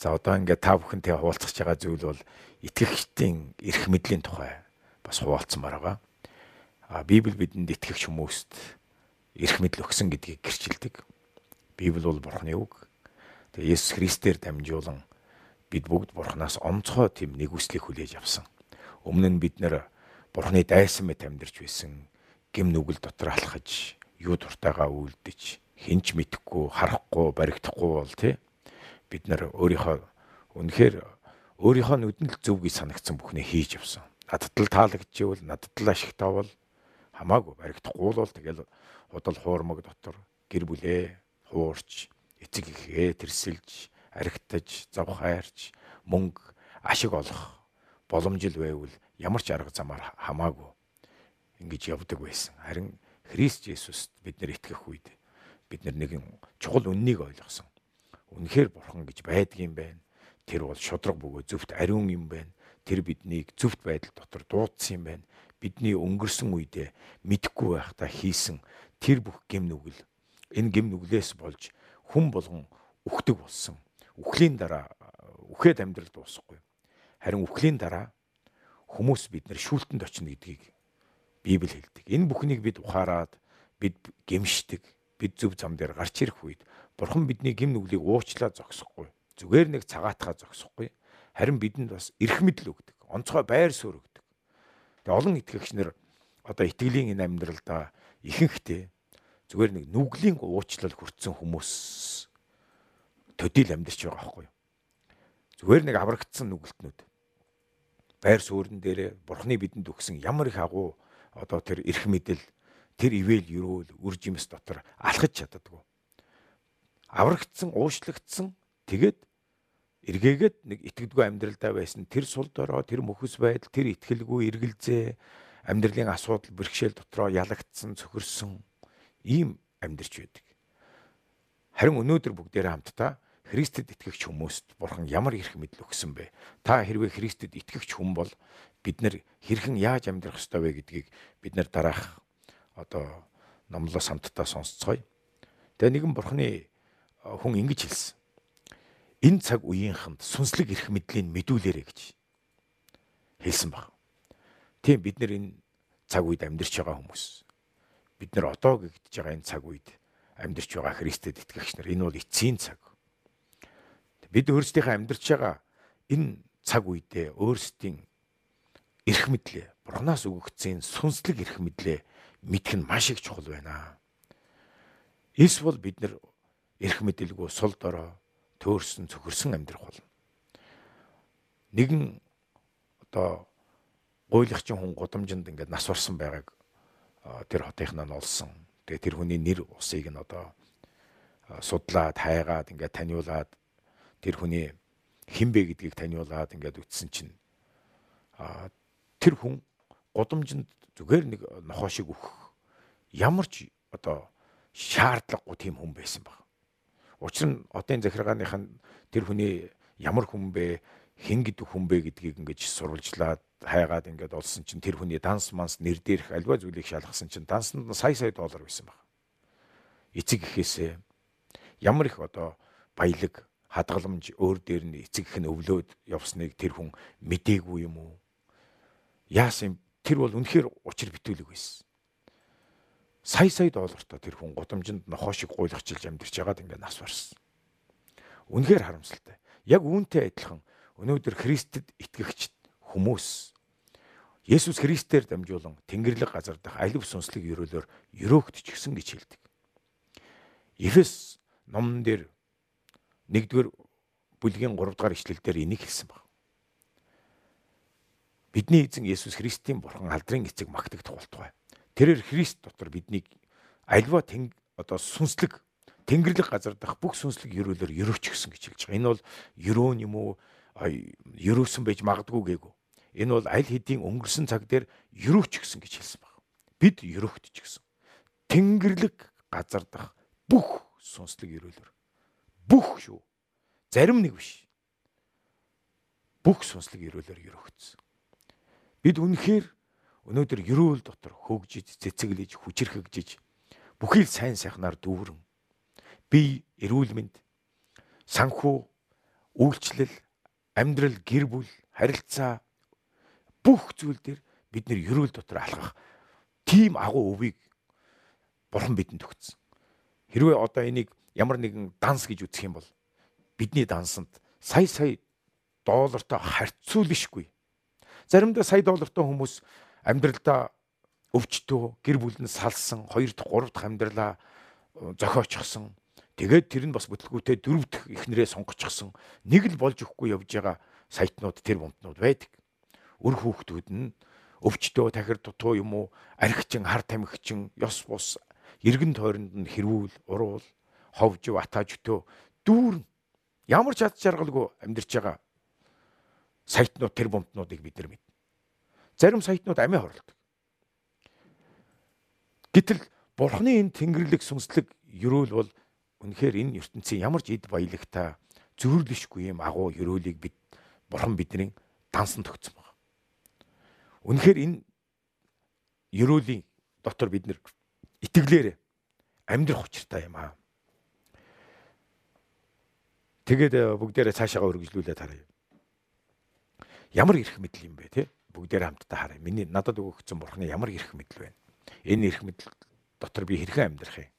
За одоо ингээд та бүхэнтэй хуваалцах байгаа зүйл бол итгэгчдийн эрх мэдлийн тухай бас хуваалцмаар байгаа. А Библи бидэнд итгэгч хүмүүст эрх мэдэл өгсөн гэдгийг гэрчилдэг. Библи бол Бурхны үг. Тэгээ Есүс Христээр дамжуулан бид бүгд Бурханаас онцгой тийм нэгүслийг хүлээж авсан. Өмнө нь бид нэр Бурхны дайсан мэт амьдарч байсан гим нүгэл дотор алхаж, юу дуртайгаа үйлдэж, хинч мэдхгүй, харахгүй, баригдахгүй бол тий бид нар өөрийнхөө үнэхээр өөрийнхөө нүдэнд л зөв гэж санагдсан бүхнээ хийж явсан. Надад л таалагдчихвэл надад л ашигтай бол хамаагүй баригдахгүй бол тэгэл худал хуурмаг дотор гэр бүлээ хуурч эцэг ихээ тэрсэлж архитаж завхаарч мөнгө ашиг олох боломж л байвал ямар ч арга замаар хамаагүй ингэж явдаг байсан. Харин Христ Есүст бид нар итгэх үед бид нар нэгэн чухал үннийг ойлгосон. Үнэхээр бурхан гэж байдгийм байна. Тэр бол шудраг бөгөө зөвхт ариун юм байна. Тэр биднийг зөвхт байдал дотор дуудсан юм байна. Бидний өнгөрсөн үедээ мэдхгүй байхдаа хийсэн тэр бүх гим нүгэл энэ гим нүглээс болж хүн болгон үхдэг болсон. Үхлийн дараа үхээд амьдрал дуусахгүй. Харин үхлийн дараа хүмүүс бид нар шүүлтэнд очино гэдгийг Библи хэлдэг. Энэ бүхнийг бид ухаарад бид гэмшдэг. Бид зөв зам дээр гарч ирэх үед Бурхан бидний гим нүглийг уучлаа зогсохгүй. Зүгээр нэг цагаатхаа зогсохгүй. Харин бидэнд бас эрх мэдэл өгдөг. Онцгой байр суурь өгдөг. Тэгээ олон итгэгч нар одоо итгэлийн энэ амьдралдаа ихэнхдээ зүгээр нэг нүглийн уучлал хүртсэн хүмүүс төдийл амьдарч байгаа байхгүй юу? Зүгээр нэг аврагдсан нүгэлтнүүд. Байр суурин дээрээ Бурхны бидэнд өгсөн ямар их агуу одоо тэр эрх мэдэл тэр ивэл ерөөл үр жимс дотор алхаж чаддаггүй аврагдсан, уушлагдсан тэгээд эргээгээд нэг итгэдэггүй амьдралдаа байсан тэр сул дорой, тэр мөхөс байдал, тэр итгэлгүй эргэлзээ, амьдралын асуудал, бэрхшээл дотроо ялагдсан, цөхөрсөн ийм амьдрч байдаг. Харин өнөөдөр бүгдээрээ хамтдаа Христэд итгэгч хүмүүст Бурхан ямар эрх мэдэл өгсөн бэ? Та хэрвээ Христэд итгэгч хүн бол бид нар хэрхэн яаж амьдрах ёстой вэ гэдгийг бид нар дараах одоо номлоос хамтдаа сонсцгоё. Тэгээ нэгэн Бурханы хүн ингэж хэлсэн. Энэ цаг үеийнхэнд сүнслэг эрх мэдлийн мэдүүлээрэ гэж хэлсэн баг. Тийм бид нар энэ цаг үед амьдарч байгаа хүмүүс. Бид нар одоо гэгдэж байгаа энэ цаг үед амьдарч байгаа Христэд итгэгч нар энэ бол эцсийн цаг. Бид өөрсдийнхөө амьдарч байгаа энэ цаг үедээ өөрсдийн эрх мэдлээ Бурханаас өгөгдсөн сүнслэг эрх мэдлээ мэдэх нь маш их чухал байна. Эсвэл бид нар эрх мэдэлгүй сул дорой төөрсөн цөхөрсөн амьдрах болно. Нэгэн одоо гуйлагчин хүн гудамжинд ингээд нас орсон байгааг тэр хотынхнаа нь олсон. Тэгээ тэр хүний нэр усыг нь одоо судлаад хайгаад ингээд таниулаад тэр хүний хинбэ гэдгийг таниулаад ингээд үтсэн чинь тэр хүн гудамжинд зүгээр нэг нохоо шиг өөх ямар ч одоо шаардлагагүй тийм хүн байсан баг. Учир нь одын захиргааных нь тэр хүний ямар хүн бэ, хэн гэдэг хүн бэ гэдгийг ингэж сурвалжлаад хайгаад ингээд олсон чинь тэр хүний данс манс нэр дээрх альва зүйлийг шалгасан чинь дансанд сая сая доллар байсан баг. Эцэг гэхээсээ ямар их одоо баялаг хадгаламж өөр дээр нь эцэг их нь өвлөөд явсныг тэр хүн мдээгүй юм уу? Яасан тэр бол үнэхээр учир битүүлэг байсан сая сая доллартай тэр хүн гудамжинд нохоо шиг гуйлагчилж амьдарч байгаад ингээд нас барсан. Үнэхээр харамсалтай. Яг үүнтэй адилхан өнөөдөр Христэд итгэгч хүмүүс Есүс Христээр дамжуулан Тэнгэрлэг газар дах алив сүнслэг өрөөлөөр өрөөгдөж гисэн гэж хэлдэг. Эфес номон дээр 1-р бүлгийн 3-р ишлэлдэр энийг хэлсэн баг. Бидний эзэн Есүс Христийн бурхан алдрын эцэг магтагдах болтугай. Тэрээр Христ дотор биднийг альва тэнг одоо сүнслэг Тэнгэрлэг газар дах бүх сүнслэг ерөөлөөр ерөөч гисэн гэж хэлж байгаа. Энэ бол ерөөн юм уу ерөөсөн байж магадгүй гээгүү. Энэ бол аль хэдийн өнгөрсөн цаг дээр ерөөч гисэн гэж хэлсэн баг. Бид ерөөгдөж гисэн. Тэнгэрлэг газар дах бүх сүнслэг ерөөлөөр бүх шүү. Зарим нэг биш. Бүх сүнслэг ерөөлөөр ерөөгдсөн. Бид үнэхээр өнөөдөр ерөөл дотор хөгжиж, цэцэглэж, хүчрэхэгжиж бүхий л сайн сайхнаар дүүрэн бие эрүүл мэнд санхүү үйлчлэл, амьдрал, гэр бүл, харилцаа бүх зүйл дээр бид нэр ерөөл дотор алхах тийм агуу өвийг бурхан бидэнд өгсөн. Хэрвээ одоо энийг ямар нэгэн данс гэж үзэх юм бол бидний дансанд сая сая доллартай харьцуулшгүй. Заримдаа сая доллартай хүмүүс амьдралдаа өвчтөө гэр бүл нь салсан 2 дахь 3 дахь амьдралаа э, зохиочихсон. Тэгээд тэр нь бас бүтлгүүтээ дөрөв дэх ихнэрээ сонгочихсон. Нэг л болж өгөхгүй явж байгаа сайтнууд тэр бомтнууд байдаг. Өр хүүхдүүд нь өвчтөө тахир дутуу юм уу архичин хар тамхичин ёс бус эргэн тойронд нь хэрвүүл уруул ховж ватаж өтөө дүүрэн ямар ч ад жаргалгүй амьдарч байгаа сайтнууд тэр бомтнуудыг бид нар мэд. Зарим сайтнууд амиа хорлдог. Гэтэл бурхны энэ тэнгэрлэг сүнслэг ерөөл бол үнэхээр энэ ертөнцийн ямар ч эд баялагтай зөөрлөшгүй юм агуу ерөөлийг бид бурхан бидний дансан төгсөн байна. Үнэхээр энэ ерөөлийн дотор бид нэр итгэлээр амьдрах учиртай юм аа. Тэгээд бүгдээрээ цаашаага өргөжлүүлээд харъя. Ямар эрх мэдэл юм бэ те? Бүгдээрээ хамтдаа харъя. Миний надад өгөгдсөн бурхны ямар эрх мэдэл вэ? Энэ эрх мэдэл дотор би хэрхэн амьдрах юм?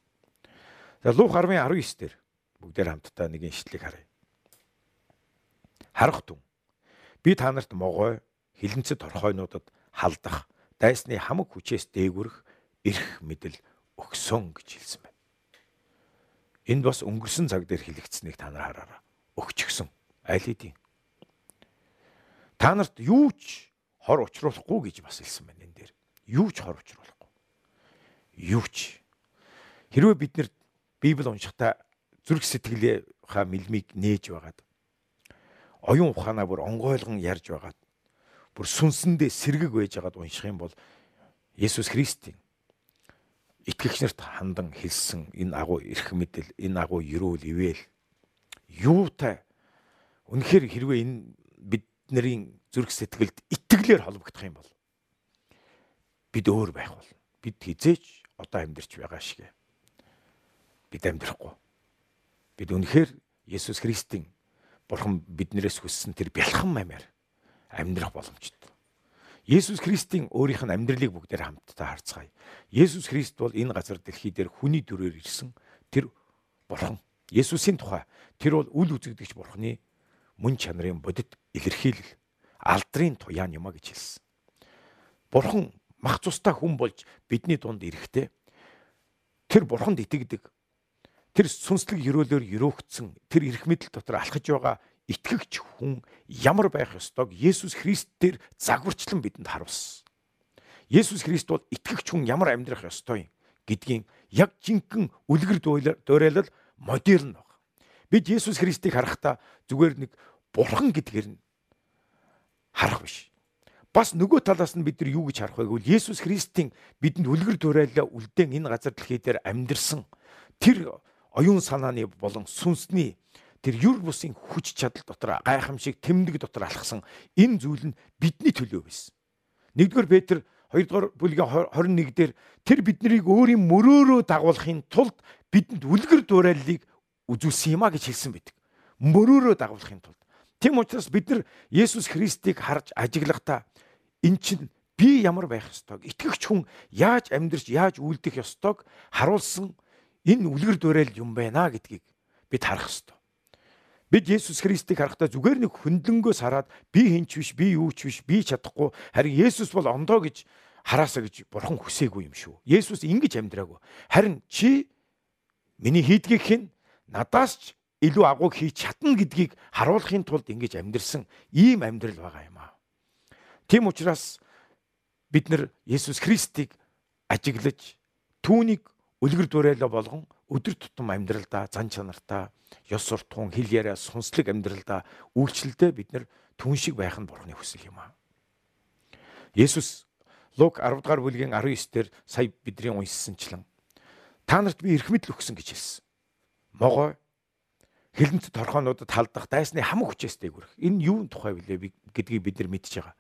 За Лух 10:19 дээр бүгдээр хамтдаа нэгэн ишлэлийг харъя. Харах түн. Би та нарт могой хилэнцэд торхойнуудад халдах дайсны хамаг хүчээс дээгүрэх эрх мэдэл өгсөн гэж хэлсэн байна. Энд бас өнгөрсөн цаг дээр хэлэгдсэнийг та нар хараарай. Өгчихсөн. Аль хэдийн. Та нарт юу ч хор учруулахгүй гэж бас хэлсэн байна энэ дээр. Юу ч хор учруулахгүй. Юу ч. Хэрвээ бид нэр Библи уншихдаа зүрх сэтгэлийнхаа мэлмийг нээж байгаад оюун ухаанаа бүр онгойлгон ярьж байгаад бүр сүнсэндээ сэргэг байж байгаад унших юм бол Есүс Христийн итгэгч нарт хандан хэлсэн энэ агуу эрх мэдэл, энэ агуу ерөөл ивэл юутай үнэхээр хэрвээ энэ бидний зүрх сэтгэлд итгэлээр холбогдох юм бол бид өөр байх бол бид хизээч одоо амьдарч байгаа шиг бид амьдрахгүй. Бид үнэхээр Есүс Христийн Бурхан биднээс хүссэн тэр бялхан мамаар амьдрах боломжтой. Есүс Христийн өөрийнх нь амьдралыг бүгдээр хамтдаа харцгаая. Есүс Христ бол энэ газар дэлхий дээр хүний төрөөр ирсэн тэр Бурхан. Есүсийн тухай тэр бол үл үзэгдэгч Бурханы мөн чанарын бодит илэрхийлэл алдрын туяан юма гэж хэлсэн. Бурхан мах цустай хүн болж бидний дунд ирэхдээ тэр Бурханд итгэдэг тэр сүнслэг өрөөлөөр өрөөгдсөн тэр эрх мэдэл дотор алхаж байгаа итгэгч хүн ямар байх ёстойг Есүс Христээр загварчлан бидэнд харуулсан. Есүс Христ бол итгэгч хүн ямар амьдрах ёстой гэдгийн яг жинхэнэ үлгэр дуурайлал модерн баг. Бид Есүс Христийг харахтаа зүгээр нэг бурхан гэдгээр нь харах биш. Бас нөгөө талаас нь бид нар юу гэж харах вэ гэвэл Есүс Христийн бидэнд үлгэр дуурайлаа үлдээн энэ газар дэлхий дээр амьдэрсэн тэр оюун санааны болон сүнсний тэр юр бусын хүч чадал дотор гайхамшиг тэмдэг дотор алхсан энэ зүйл нь бидний төлөө байсан. Нэгдүгээр Петр 2 дугаар бүлгийн 21 дээр тэр биднийг өөрийн мөрөөрөө дагуулахын тулд бидэнд үлгэр дуурайллыг үзүүлсэн юм а гэж хэлсэн байдаг. Мөрөөрөө дагуулахын тулд. Тийм учраас бид нар Есүс Христийг харж ажиглахдаа эн чинь би ямар байх ёстойг итгэгч хүн яаж амьдрч яаж үйлдэх ёстойг харуулсан энэ үлгэр дуурай юм байна гэдгийг бид харах ёстой. Бид Есүс Христийг харахтаа зүгээр нэг хөндлөнгөөс хараад би хинч биш, би юу ч биш, би чадахгүй. Харин Есүс бол ондоо гэж хараасаа гэж бурхан хүсээгүй юм шүү. Есүс ингэж амьдраагүй. Харин чи миний хийдгийг хэн надаас ч илүү агууг хийж чадна гэдгийг харуулахын тулд ингэж амьдрсан ийм амьдрал байгаа юм аа. Тийм учраас бид нар Есүс Христийг ажиглаж түүнийг үлгэр дуурайлаа болгон өдөр тутам амьдралдаа зан чанартаа ёс суртахуун хэл яриа сүнслэг амьдралдаа үйлчлэлдээ бид нар түн шиг байх нь бурхны хүсэл юм аа. Есүс Лук 10 дугаар бүлгийн 19 дээр сая бидний уншсанчлан та нарт би эрх мэдэл өгсөн гэж хэлсэн. Могой хилэнт торхоонуудад халдах дайсны хамаг хүчээс дээгүрэх. Энэ юун тухай вүлээ гэдгийг бид нар мэдж байгаа.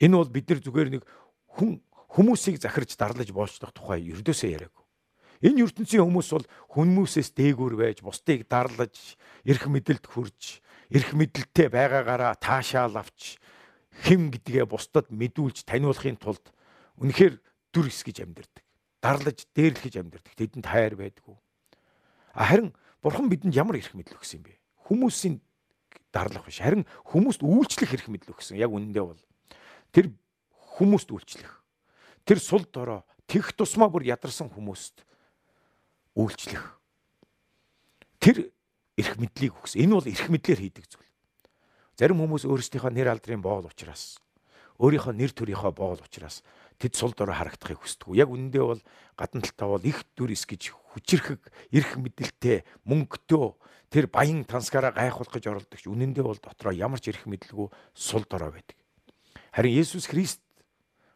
Энэ бол бид нар зүгээр нэг хүн хүмүүсийг захирч дарлаж боолцох тухай ердөөсөө яриаг. Энэ ертөнцийн хүмүүс бол хүмүүсээс дээгүүр байж, бусдыг дарлаж, эрх мэдэлд хүрж, эрх мэдэлтэй байгаагаараа таашаал авч хэм гэдгээ бусдад мэдүүлж таниулахын тулд үнэхээр дүр эсгэж амьдэрдэг. Дарлаж дээрлэж амьдэрдэг. Тэдэнд хайр байдгүй. Харин бурхан бидэнд ямар эрх мэдэл өгсөн юм бэ? Хүмүүсийн дарлах биш. Харин хүмүүст үйлчлэх эрх мэдэл өгсөн. Яг үнэндээ бол тэр хүмүүст үйлчлэх. Тэр сул дорой тех тусмаа бүр ядарсан хүмүүст үйлчлэх. Тэр эрх мэдлийг өгсөн. Энэ бол эрх мэдлэр хийдэг зүйл. Зарим хүмүүс өөрсдийнхөө нэр алдрын боол учраас өөрийнхөө нэр төрийнхөө боол учраас тэд сул дорой харагдахыг хүсдэг. Яг үнэндээ бол гадна талтаа бол их дүр эс гэж хүчрэхэг эрх мэдэлтэй мөнгөтэй тэр баян тансгаараа гайхуулах гэж оролдог ч үнэндээ бол дотроо ямар ч эрх мэдлгүй сул дорой байдаг. Харин Есүс Христ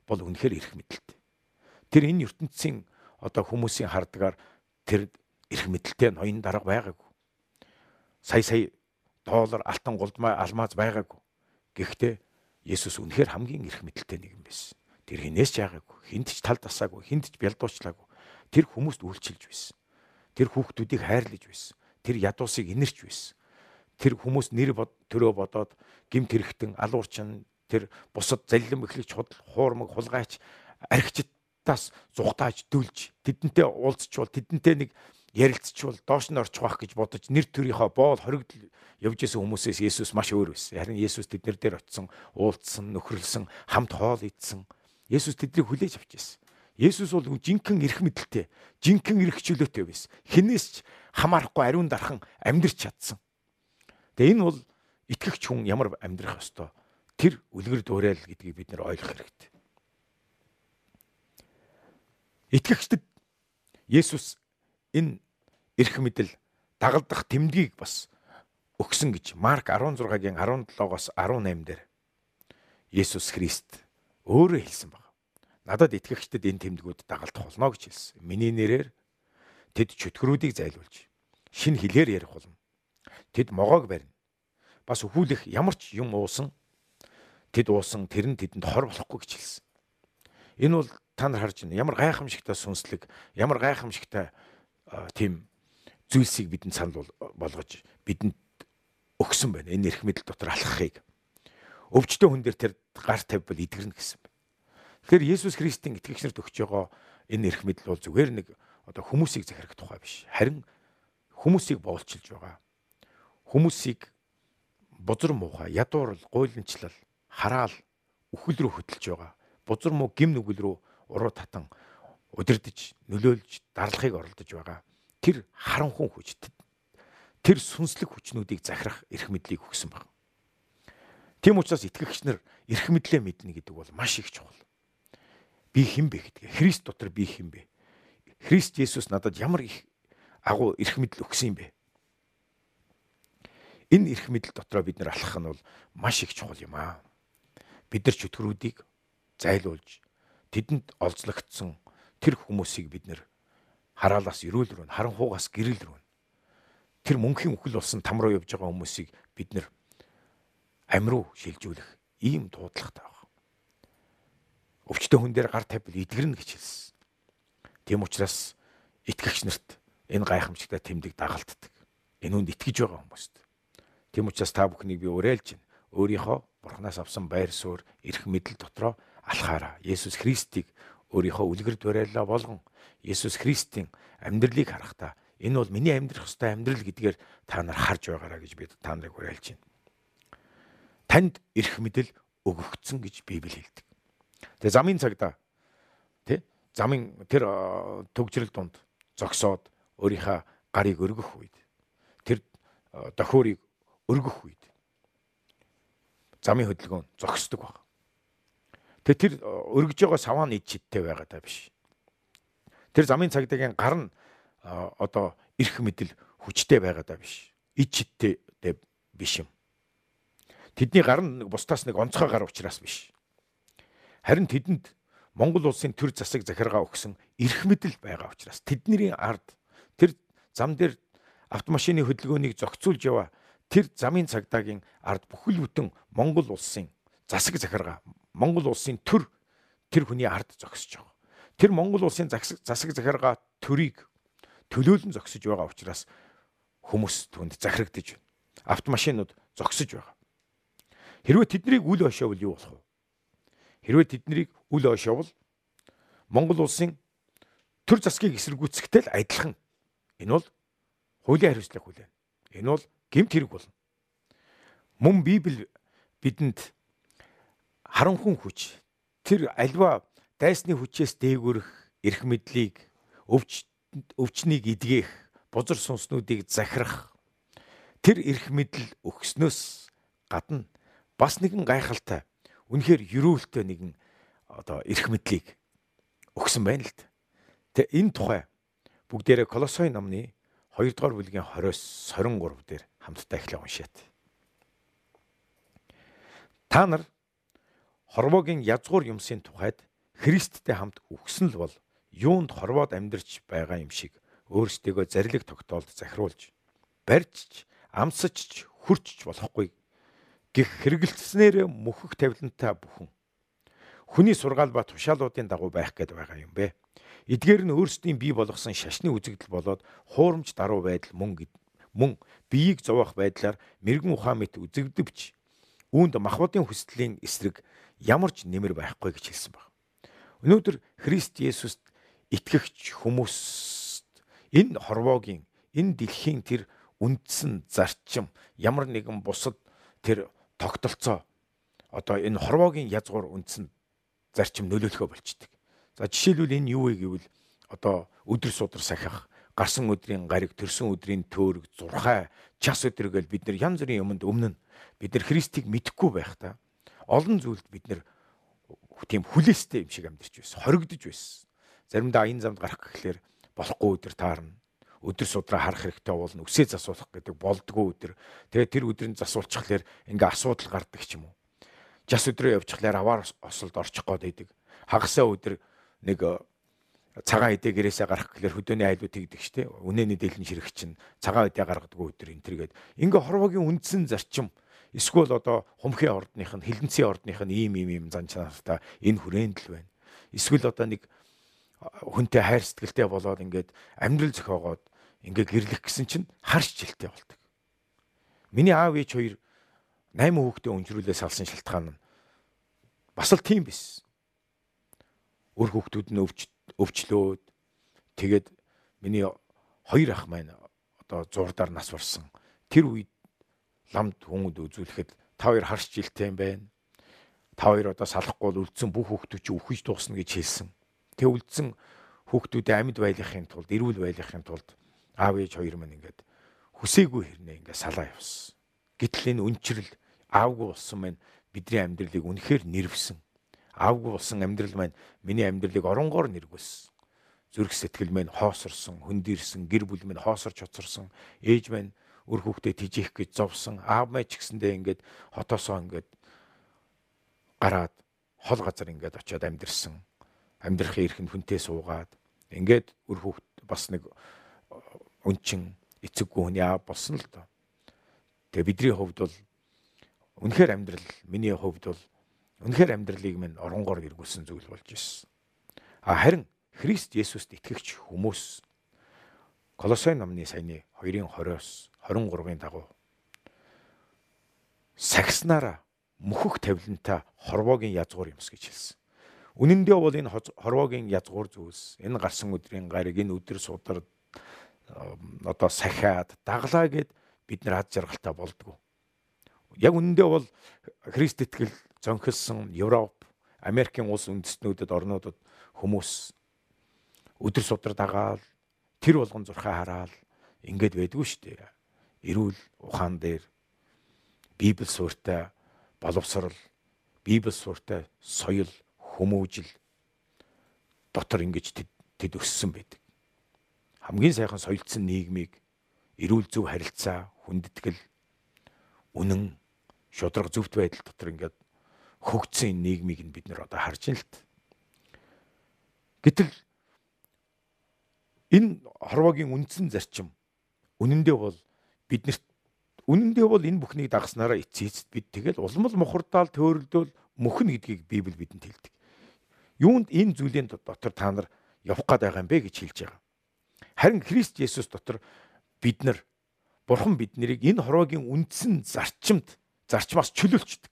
бол үнэхээр эрх мэдэлтэй. Тэр энэ ертөнцийн одоо хүмүүсийн хардгаар тэр эрх мэдэлтэй ноён дарга байгаагүй. Сая сая доллар, алтан, гулдмай, алмаз байгаагүй. Гэхдээ Есүс үнэхээр хамгийн эрх мэдэлтэй нэг юм байсан. Тэр хинээс ч яагаагүй, хинт ч тал тасаагүй, хинт ч бялдуучлаагүй. Тэр хүмүүст үйлчилж байсан. Тэр хүүхдүүдийг хайрлаж байсан. Тэр ядуусыг инэрч байсан. Тэр хүмүүс нэр бод төрөө бодоод гимт хэрэгтэн алуурчин тэр бусад заллим эхлэгч худал хуурмаг хулгайч архичдаас зүхтааж дүүлж тэдэнтэй уулзчвал тэдэнтэй нэг ярилцчвал доош нь орчих واخ гэж бодож нэр төрийнхөө боол хоригдл явж исэн хүмүүсээс Есүс маш өөр байсан. Харин Есүс тэднэр дээр очисон, уулзсан, нөхрөлсөн, хамт хоол идсэн. Есүс тэднийг хүлээж авч ирсэн. Есүс бол жинхэнэ эрх мэдэлтэй, жинхэнэ эрх чөлөөтэй байсан. Хинээс ч хамаарахгүй ариун дархан амьдрч чадсан. Тэгээ энэ бол итгэгч хүн ямар амьдрах ёстой? Тэр үлгэр дуурайл гэдгийг бид нэр ойлгох хэрэгтэй. Итгэгчдэд Есүс энэ эрх мэдэл дагалдах тэмдгийг бас өгсөн гэж Марк 16-гийн 17-оос 18 дээр Есүс Христ өөрөө хэлсэн баг. Надад итгэгчдэд энэ тэмдгүүд дагалдах болно гэж хэлсэн. Миний нэрээр тэд чөтгөрүүдийг зайлуулж шин хэлээр ярих болно. Тэд могоог барина. Бас өхүүлэх ямар ч юм уусан тэд уусан тэр нь тэдэнд хор болохгүй гэж хэлсэн. Энэ бол та нар харж байна. Ямар гайхамшигтай сүнслэг, ямар гайхамшигтай тийм зүйлсийг бидэнд санал болгож бидэнд өгсөн байна. Энэ эрх мэдэл дотор алхахыг. Өвчтөн хүн дээр тэр гар тавьбал идэгрэнэ гэсэн. Тэгэхээр Есүс Христийн итгэгчнэрт өгч байгаа энэ эрх мэдэл бол зүгээр нэг одоо хүмүүсийг захирах тухай биш. Харин хүмүүсийг боолчилж байгаа. Хүмүүсийг бузар муухай, ядуурл, гуйланчлал, хараал, үхэл рүү хөтлж байгаа. Бузар муу гим нүгэл рүү уруу татан удирдах, нөлөөлж, дарлахыг оролдож байгаа. Тэр харанхуй хүч, тэр сүнслэг хүчнүүдийг захирах эрх мэдлийг өгсөн баг. Тийм учраас итгэгч нар эрх мэдлээ мэднэ гэдэг бол маш их чухал. Би хэн бэ гэдэг. Христ дотор би хэн бэ? Христ Есүс надад ямар их агуу эрх мэдэл өгсөн юм бэ? Энэ эрх мэдэл дотроо бид нар алхах нь бол маш их чухал юм аа. Бид нар чөтгөрүүдийг зайлуулж тэдэнд олзлогдсон тэр хүмүүсийг бид нэр хараалаас эрүүл рүү харанхуугаас гэрэл рүү тэр мөнхийн үхэл болсон там руу явж байгаа хүмүүсийг бид нэр амь руу шилжүүлэх ийм дуудлагатай байна. Өвчтөн хүн дээр гар тавьбал идгэрнэ гэж хэлсэн. Тийм учраас итгэгч нарт энэ гайхамшигтай тэмдэг дагалддаг. Энэ үнд итгэж байгаа хүмүүст. Тийм учраас та бүхнийг би уриалж байна. Өөрийнхөө бурхнаас авсан байр суурь, эрх мэдэл дотроо алхаараа Есүс Христийг өөрийнхөө үлгэр дуурайлаа болгон Есүс Христийн амьдралыг харахтаа энэ бол миний амьдрах ёстой амьдрал гэдгээр та нар харж байгаараа гэж би та нарыг уриалж байна. Танд эрх мэдэл өгөгдсөн гэж Библи хэлдэг. Тэгээ замын цагдаа тий замын тэр төгжрэл дунд зогсоод өөрийнхөө гарыг өргөх үед тэр дохиорыг өргөх үед замын хөдөлгөөн зогсдог баг. Тэгээ тэр өргөж байгаа саваа нь ид чидтэй байгаа даа биш. Тэр замын цагдаагийн гар нь одоо эрх мэдэл хүчтэй байгаа даа биш. Ид чидтэй биш юм. Тэдний гар нь бусдаас нэг онцгой гар учраас биш. Харин тэдэнд Монгол улсын төр засаг захиргаа өгсөн эрх мэдэл байгаа учраас тэдний ард тэр зам дээр автомашины хөдөлгөөнийг зохицуулж яваа тэр замын цагдаагийн ард бүхэл бүтэн Монгол улсын засаг захиргаа Монгол улсын төр тэр хүний ард зогсож байгаа. Тэр Монгол улсын засаг захиргаа төрийг төлөөлөн зогсож байгаа учраас хүмүүс түнд захирагдаж байна. Автомашинууд зогсож байгаа. Хэрвээ тэднийг үл ошоовол юу болох вэ? Хэрвээ тэднийг үл ошоовол Монгол улсын төр засгийг эсэргүүцэхтэй л адилхан. Энэ бол хуулийн хариуцлага хүлээн. Энэ бол гэмт хэрэг болно. Мөн Библи бидэнд харанхуй хүч тэр альва дайсны хүчээс дээгүрэх эрх мэдлийг өвч өвчнийг эдгэх бузар сүнснүүдийг захирах тэр эрх мэдэл өгснөөс гадна бас нэгэн гайхалтай үнэхээр юрүүлтэй нэгэн одоо эрх мэдлийг өгсөн байна л д. Тэгээ энэ тухай бүгдээрээ Колосой номны 2 дугаар бүлгийн 20-с 23 дээр хамтдаа эхлээ уншаад. Та нар хорвоогийн язгуур юмсын тухайд Христтэй хамт үхсэн л бол юунд хорвоод амьдарч байгаа юм шиг өөрсдийгөө зарлиг тогтоолд захируулж барьж амсаж хүрч болохгүй гих хэрэгэлцснээр мөхөх тавилантай бүхэн хүний сургаал ба тушаалуудын дагуу байх гээд байгаа юм бэ. Эдгээр нь өөрсдийн бий болгосон шашны үзэгдэл болоод хуурамч даруй байдал мөн мөн биеийг зовоох байдлаар мэрэгэн ухаан мэт үзэгдэвч үүнд махбодын хүслийн эсрэг ямар ч нэмэр байхгүй гэж хэлсэн баг. Өнөөдөр Христ Есүст итгэгч хүмүүст энэ хорвоогийн энэ дэлхийн тэр үндсэн зарчим ямар нэгэн бусад тэр тогтолцоо одоо энэ хорвоогийн язгуур үндсэн зарчим нөлөөлөхөө болчдөг. За жишээлбэл энэ юу вэ гэвэл одоо өдөр судар сахих, гарсан өдрийн гариг, төрсөн өдрийн төөрөг, зурхай, час өдөр гэл бид нар янз бүрийн юмд өмнө бид нар Христийг мэдэхгүй байхдаа олон зүйлд бид нар тийм хүлээстэй юм шиг амьдарч байсан, хоригдож байсан. Заримдаа аян замд гарах гэхлээр болохгүй өдөр таарна. Өдөр судраа харах хэрэгтэй болно. Үсээ засуулах гэдэг болдгоо өдөр. Тэгээ тэр өдрөнд засуулчихлаар ингээ асуудал гардаг ч юм уу жас өдрөө явчихлаар аваар осолд орчих гээд байдаг. Хагасаа өдөр нэг э, цагаан эдээ гэрээсээ гарах гэхээр хөдөөний айлууд тэгдэг штеп. Үнэний дэлгэн ширэх чинь цагаан эдээ гаргадаг өдөр энэ төргээд ингээ хорвогийн үндсэн зарчим эсвэл одоо хумхийн ордных нь хилэнцгийн ордных нь ийм ийм ийм занчнаартаа энэ хүрээнд л байна. Эсвэл одоо нэг хүнтэй хайр сэтгэлтэй болоод ингээд амьдрал зохиогоод ингээ гэрлэх гэсэн чинь харш жилтэй болдог. Миний аав ээж хоёр 8 хүүхдээ өнжрүүлээс алсан шалтгаан нь бас л тийм биш. Өр хүүхдүүд нь өвч өвчлөөд тэгээд миний хоёр ах маань одоо зурдаар нас барсан. Тэр үед ламд хүмүүд үзүүлэхэд та хоёр харж жилтэй юм байна. Та хоёр одоо салахгүй үлдсэн бүх хүүхдүүд чи үхэж дуусна гэж хэлсэн. Тэг үлдсэн хүүхдүүдэд амьд байлгахын тулд, эрүүл байлгахын тулд аав ээж хоёр маань ингээд хүсээгүй хэрнээ ингээд салаа явсан. Гэтэл энэ үнчрэл аавгүй болсон маань бидний амьдралыг үнэхээр нэрвсэн. Аавгүй болсон амьдрал маань миний амьдралыг оронгоор нэрвсэн. Зүрх сэтгэл маань хоосорсон, хөндөрсөн, гэр бүл маань хоосорч хоцорсон. Ээж маань өр хүүхдээ тижих гэж зовсон. Аав маань ч гэсэндээ ингээд хотоосоо ингээд гараад хол газар ингээд очиод амьдэрсэн. Амьдрахын эрхэнд хүнтэй суугаад ингээд өр хүүхд бас нэг өнчин эцэггүй хүний аав болсон л доо. Тэгээ бидний хувьд бол Үнэхээр амьдрал миний хувьд бол үнэхээр амьдралыг минь оронгоор эргүүлсэн зүйл болж ирсэн. А харин Христ Есүст итгэгч хүмүүс Колосой номны саяны 2-ын 20-оос 23-ын дагуу сагснараа мөхөх тавилантай хорвоогийн язгуур юмс гэж хэлсэн. Үнэн дээр бол энэ хорвоогийн язгуур зүйлс энэ гарсан өдрийн гариг энэ өдөр судар одоо сахиад даглаа гэд бид нар ад жаргалтай болдгоо. Яг үнэндээ бол Христ итгэл зөнхөлсөн Европ, Америкийн улс үндэстнүүдэд орнуудад хүмүүс өдөр судар дагаал тэр болгон зурхаа хараад ингээд байдгүй шүү дээ. Эрүүл ухаан дээр Библи суурьтай боловсрал, Библи суурьтай соёл, хүмүүжил дотор ингэж тэд, тэд өссөн байдаг. Хамгийн сайхан соёлцсон нийгмийг эрүүл зөв харилцаа, хүндэтгэл, үнэн шудраг зөвхт байдал дотор ингээд хөгжсөн нийгмийг нь бид нэр одоо харж байна л т. Гэтэл энэ хорвогийн үндсэн зарчим үнэндээ бол биднэрт үнэндээ бол энэ бүхнийг дагснараа эцээ эцэд бид тэгэл улмал мухардаал төөрөлдөөл мөхнө гэдгийг Библи бидэнд хэлдэг. Юунд энэ зүйлийн дотор та нар явах гээд байгаа юм бэ гэж хэлж байгаа. Харин Христ Есүс дотор бид нар Бурхан биднийг энэ хорвогийн үндсэн зарчимд зарчмаас чөлөөлчдөг.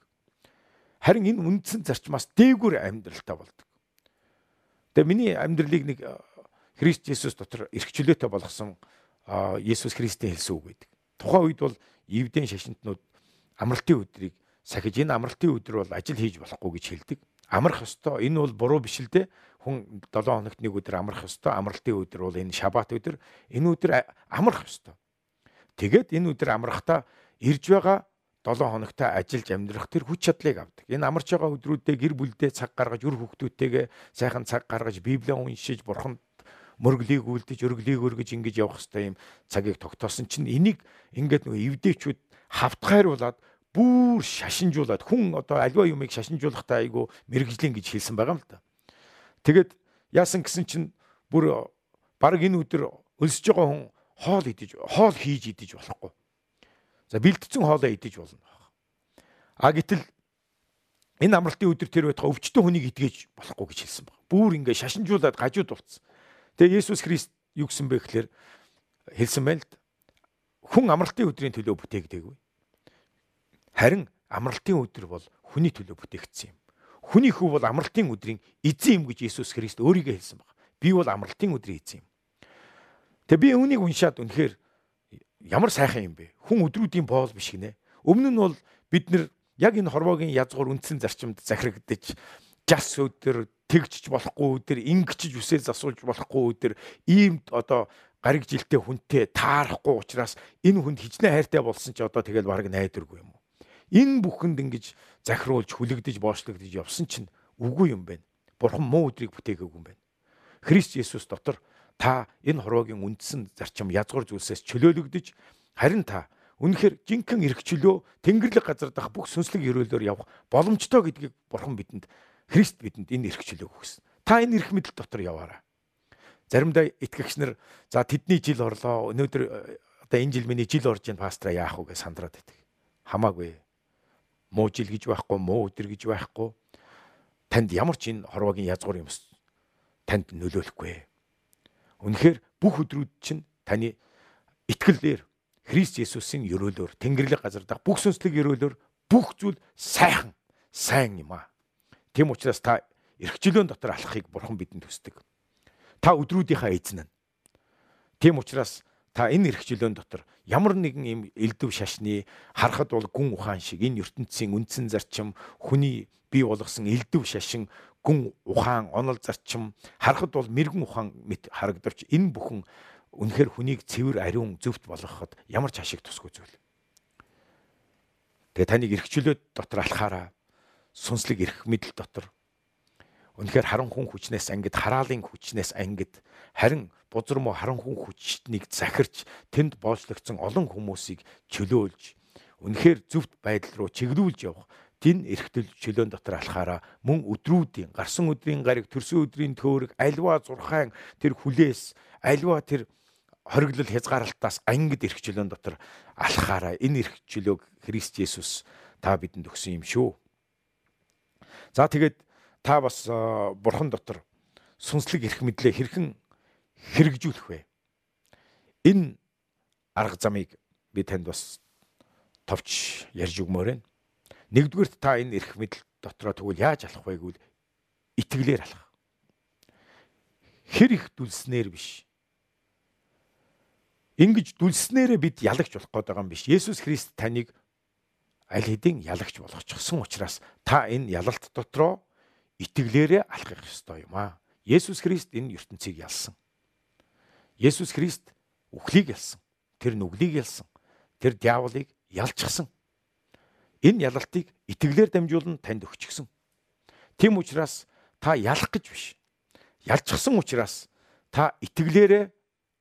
Харин энэ үндсэн зарчмаас дээгүүр амьдралтай болдог. Тэгээ миний амьдралыг нэг Христ Есүс дотор эрх чөлөөтэй болгосон Есүс Христийн хэлсэн үг байдаг. Тухайн үед бол Евдэн шашинтнууд амралтын өдрийг сахиж энэ амралтын өдөр бол ажил хийж болохгүй гэж хэлдэг. Амрах ёстой. Энэ бол буруу биш л дээ. Хүн 7 хоногт нэг өдөр амрах ёстой. Амралтын өдөр бол энэ шабат өдөр. Энэ өдөр амрах ёстой. Тэгээд энэ өдөр амрахтаа ирж байгаа 7 хоногтой ажиллаж амьдрах тэр хүч чадлыг авдаг. Энэ амарч байгаа өдрүүдэд гэр бүлдээ цаг гаргаж, үр хүүхдүүдтэйгээ сайхан цаг гаргаж, Библийг уншиж, Бурханд мөрглийг үлдэж, өрглийг өргөж ингэж явах хэвээр юм цагийг тогтоосон чинь энийг ингээд нөгөө эвдээчүүд хавтгайруулад бүр шашинжуулаад хүн одоо альва юмыг шашинжуулахдаа айгу мэрэгжлийн гэж хэлсэн байгаа юм л да. Тэгэд яасан гэсэн чинь бүр баг энэ өдөр өлсөж байгаа хүн хоол идэж хоол хийж идэж болохгүй. За бэлдсэн хоолоо идэж болно. А гэтэл энэ амралтын өдөр тэр байтга өвчтөн хүнийг идгээж болохгүй гэж хэлсэн баг. Бүүр ингээ шашинжуулаад гажууд уцсан. Тэгээ Есүс Христ юу гэсэн бэ гэхээр хэлсэн байл л хүн амралтын өдрийн төлөө бүтээгдээгүй. Харин амралтын өдөр бол хүний төлөө бүтээгдсэн юм. Хүний хүү бол амралтын өдрийн эзэн юм гэж Есүс Христ өөрийгөө хэлсэн баг. Би бол амралтын өдрийн эзэн юм. Тэгээ би үүнийг уншаад үнэхээр ямар сайхан юм бэ? Хүн өдрүүдийн боол биш гинэ. Өмнө нь бол бид нэр яг энэ хорвоогийн язгуур үндсэн зарчимд захирагдаж жас өдөр тэгжиж болохгүй өдөр ингэчж үсээ засуулж болохгүй өдөр ийм одоо гариг жилтэй хүнтэй таарахгүй учраас энэ хүнд хичнээн хайртай болсон ч одоо тэгэл бараг найдваргүй юм уу? Энэ бүхэнд ингэж захируулж хүлэгдэж боочлогдож явсан чинь үгүй юм байна. Бурхан муу өдрийг бүтээгээгүй юм байна. Христ Есүс дотор та энэ хорвоогийн үндсэн зарчим язгуур зүйлсээс чөлөөлөгдөж харин та үнэхээр жинхэнэ эрх чөлөө тэнгэрлэг газар дах бүх сүнслэг өрөөлөөр явах боломжтой гэдгийг бурхан бидэнд Христ бидэнд энэ эрх чөлөөг өгсөн. Та энэ эрх мэдэл дотор яваарай. Заримдаа итгэгч нар за тэдний жил орлоо өнөөдөр э, одоо энэ жил миний жил орж ийн пастора яах вэ гэж сандраад байдаг. Хамаагүй. Муу жил гэж байхгүй, муу өдөр гэж байхгүй. Танд ямар ч энэ хорвогийн язгуур юмс танд нөлөөлөхгүй. Үнэхээр бүх өдрүүд чинь таны итгэлээр Христ Есүсийн өрөөлөөр Тэнгэрлэг газар дах бүх сүнслэг өрөөлөөр бүх зүйл сайхан сайн юм аа. Тэм учраас та эрхчлөөн дотор алхахыг бурхан бидэнд хүсдэг. Та өдрүүдийнхаа эзэн нь. Тэм учраас та энэ эрхчлөөн дотор ямар нэгэн юм элдв шашны харахад бол гүн ухаан шиг энэ ертөнцийн үндсэн зарчим хүний бий болгосон элдв шашин гүн ухаан, онол зарчим харахад бол мэрэгэн ухаан мэт харагдавч энэ бүхэн үнэхээр хүнийг цэвэр ариун зөвхт болгоход ямар ч ашиг тусгүй зүйл. Тэгээ таныг эрхчлөөд дотор алхаараа сүнслэг эрх мэдэл дотор үнэхээр харан хүн хүчнээс ангид хараалын хүчнээс ангид харин бузар муу харан хүн хүчнийг захирч тэнд боочлогдсон олон хүмүүсийг чөлөөлж үнэхээр зөвхт байдал руу чиглүүлж явах тэн эрхтэл чөлөөн дотор алхаараа мөн өдрүүдийн гарсан өдрийн гариг төрсөн өдрийн төөрөг альва зурхаан тэр хүлээс альва тэр хориглол хязгаарлалтаас ангид эрх чөлөөн дотор алхаараа энэ эрх чөлөөг Христ Есүс та бидэнд өгсөн юм шүү. За тэгээд та бас бурхан дотор сүнслэг эрх мэдлээ хэрхэн хэрэгжүүлэх вэ? Энэ арга замыг би танд бас товч ярьж өгмөр байна. Нэгдүгürt та энэ эрх мэдэл дотроо тэгвэл яаж алах вэ гэвэл итгэлээр алах. Хэр их дүлснээр биш. Ингиж дүлснээрээ бид ялагч болох гээд байгаа юм биш. Есүс Христ таныг аль хэдийн ялагч болгочихсон учраас та энэ ялалт дотроо итгэлээрээ алхах ёстой юм аа. Есүс Христ энэ ертөнцийг ялсан. Есүс Христ үхлийг ялсан. Тэр нүглийг ялсан. Тэр диаволыг ялчихсан. Энэ ялалтыг итгэлээр дамжуулан танд өгчихсөн. Тэм учраас та ялах гэж биш. Ялчихсан учраас та итгэлээрээ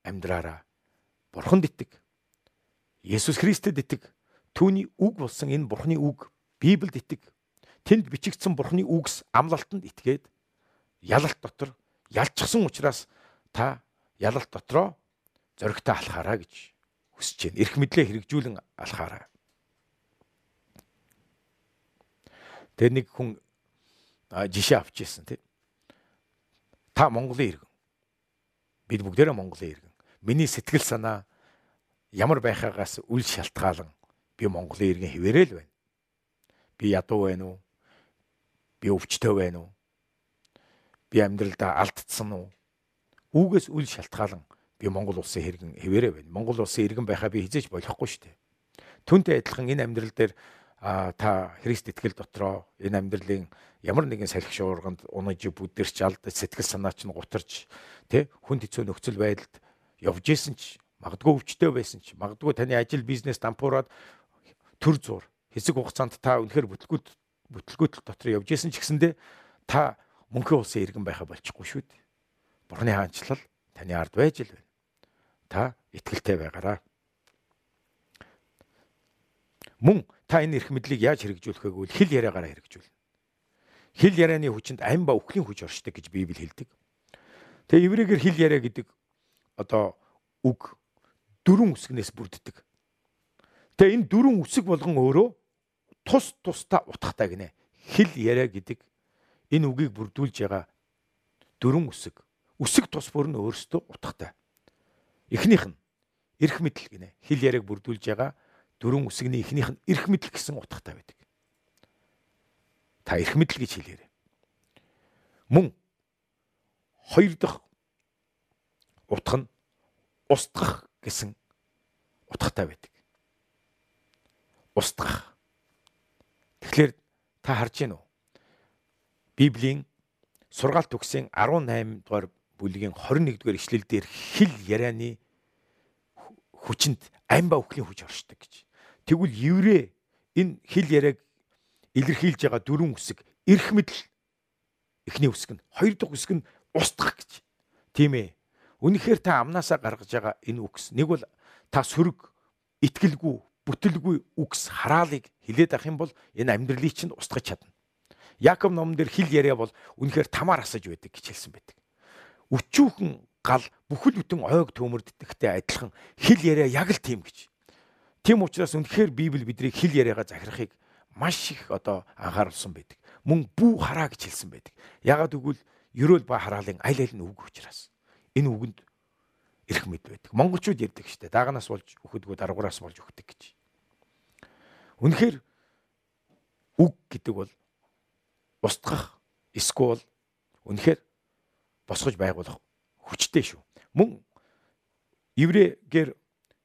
амьдраараа. Бурханд итэг. Есүс Христэд итэг. Түүний үг болсон энэ Бурханы үг Библиэд итэг. Тэнд бичигдсэн Бурханы үгс амлалтанд итгээд ялалт дотор ялчихсан учраас та ялалт дотроо зоригтой алхаараа гэж хүсэж байна. Ирэх мэдлээ хэрэгжүүлэн алхаараа. Тэр нэг хүн жишээ авч ирсэн тий. Та Монголын иргэн. Бид бүгдээрээ Монголын иргэн. Миний сэтгэл санаа ямар байхаагаас үл шалтгаалan би Монголын иргэн хിവэрэл байна. Би ядуу байна уу? Би өвчтөй байна уу? Би амьдралдаа алдсан уу? Үүгээс үл шалтгаалan би Монгол улсын хэрэгэн хിവэрэ байна. Монгол улсын иргэн байхаа би хизээж болохгүй шүү дээ. Түүнтэй адилхан энэ амьдрал дээр та Христ итгэл дотроо энэ амьдралын ямар нэгэн салхи шуурганд унаж бүдэрч алдаж сэтгэл санаа чинь гутарч тий хүн хэцүү нөхцөл байдалд явж исэн ч магадгүй өвчтөй байсан ч магадгүй таны ажил бизнес дампуураад төр зур хэсэг хугацаанд та үнэхээр бүтлгүүт бүтлгүүтэл дотор явж исэн ч гэсэндэ та мөнхийн улсын иргэн байха болчихгүй шүү дээ. Бурхны хаанчлал таны ард байж л байна. Та итгэлтэй байгаараа. Мөн та энэ эрх мэдлийг яаж хэрэгжүүлэх вэ гэвэл хэл яриагаараа хэрэгжүүл. Хэл ярианы хүчинд ам ба өхлийн хүч оршдог гэж Библи хэлдэг. Тэгээ еврейгээр хэл яриа гэдэг одоо үг дөрвөн үсгнээс бүрддэг. Тэгээ энэ дөрвөн үсэг болгон өөрөө тус тустай утгатай гинэ. Хэл яриа гэдэг энэ үгийг бүрдүүлж байгаа дөрвөн үсэг. Үсэг тус бүр нь өөрсдөө утгатай. Эхнийх нь эрх мэдэл гинэ. Хэл яриаг бүрдүүлж байгаа дөрвөн үсгний эхнийх нь эрх мэдэл гэсэн утгатай байдаг. Та эрх мэдэл гэж хэлээрэй. Мөн хоёр дахь утга нь устгах гэсэн утгатай байдаг. Устгах. Тэгэхээр та харж гин үү? Библийн сургаалт төгсийн 18 дугаар бүлгийн 21 дугаар ишлэл дээр хэл ярианы хүчинд амба өхлийн хүч оршдог гэж. Тэгвэл еврей энэ хэл яриаг илэрхийлж байгаа дөрвөн үсэг эрх мэдэл эхний үсэг нь хоёр дахь үсэг нь устгах гэж. Тийм ээ. Үнэхээр та амнаасаа гаргаж байгаа энэ үгс нэг бол та сөрөг итгэлгүй бүтэлгүй үгс хараалыг хилээд авах юм бол энэ амьдралыг чинь устгах чадна. Яаков номон дээр хэл яриа бол үнэхээр тамаар асаж байдаг гэж хэлсэн байдаг. Өчүүхэн гал бүхэл бүтэн ойг төмөрддөгтэй адилхан хэл яриа яг л тийм гэж. Тийм учраас үнэхээр Библи биднийг хэл яриагаа захирахыг маш их одоо анхааруулсан байдаг. Мөн бүү хараа гэж хэлсэн байдаг. Ягаад гэвэл ерөөл ба хараалын аль аль нь үг учраас. Энэ үгэнд эрх мэд байдаг. Монголчууд ярьдаг штэ. Дааганаас болж өгөхдгөө даргуураас болж өгдөг гэж. Үнэхээр үг гэдэг бол устгах эсвэл үнэхээр босгож байгуулах хүчтэй шүү. Мөн еврейгээр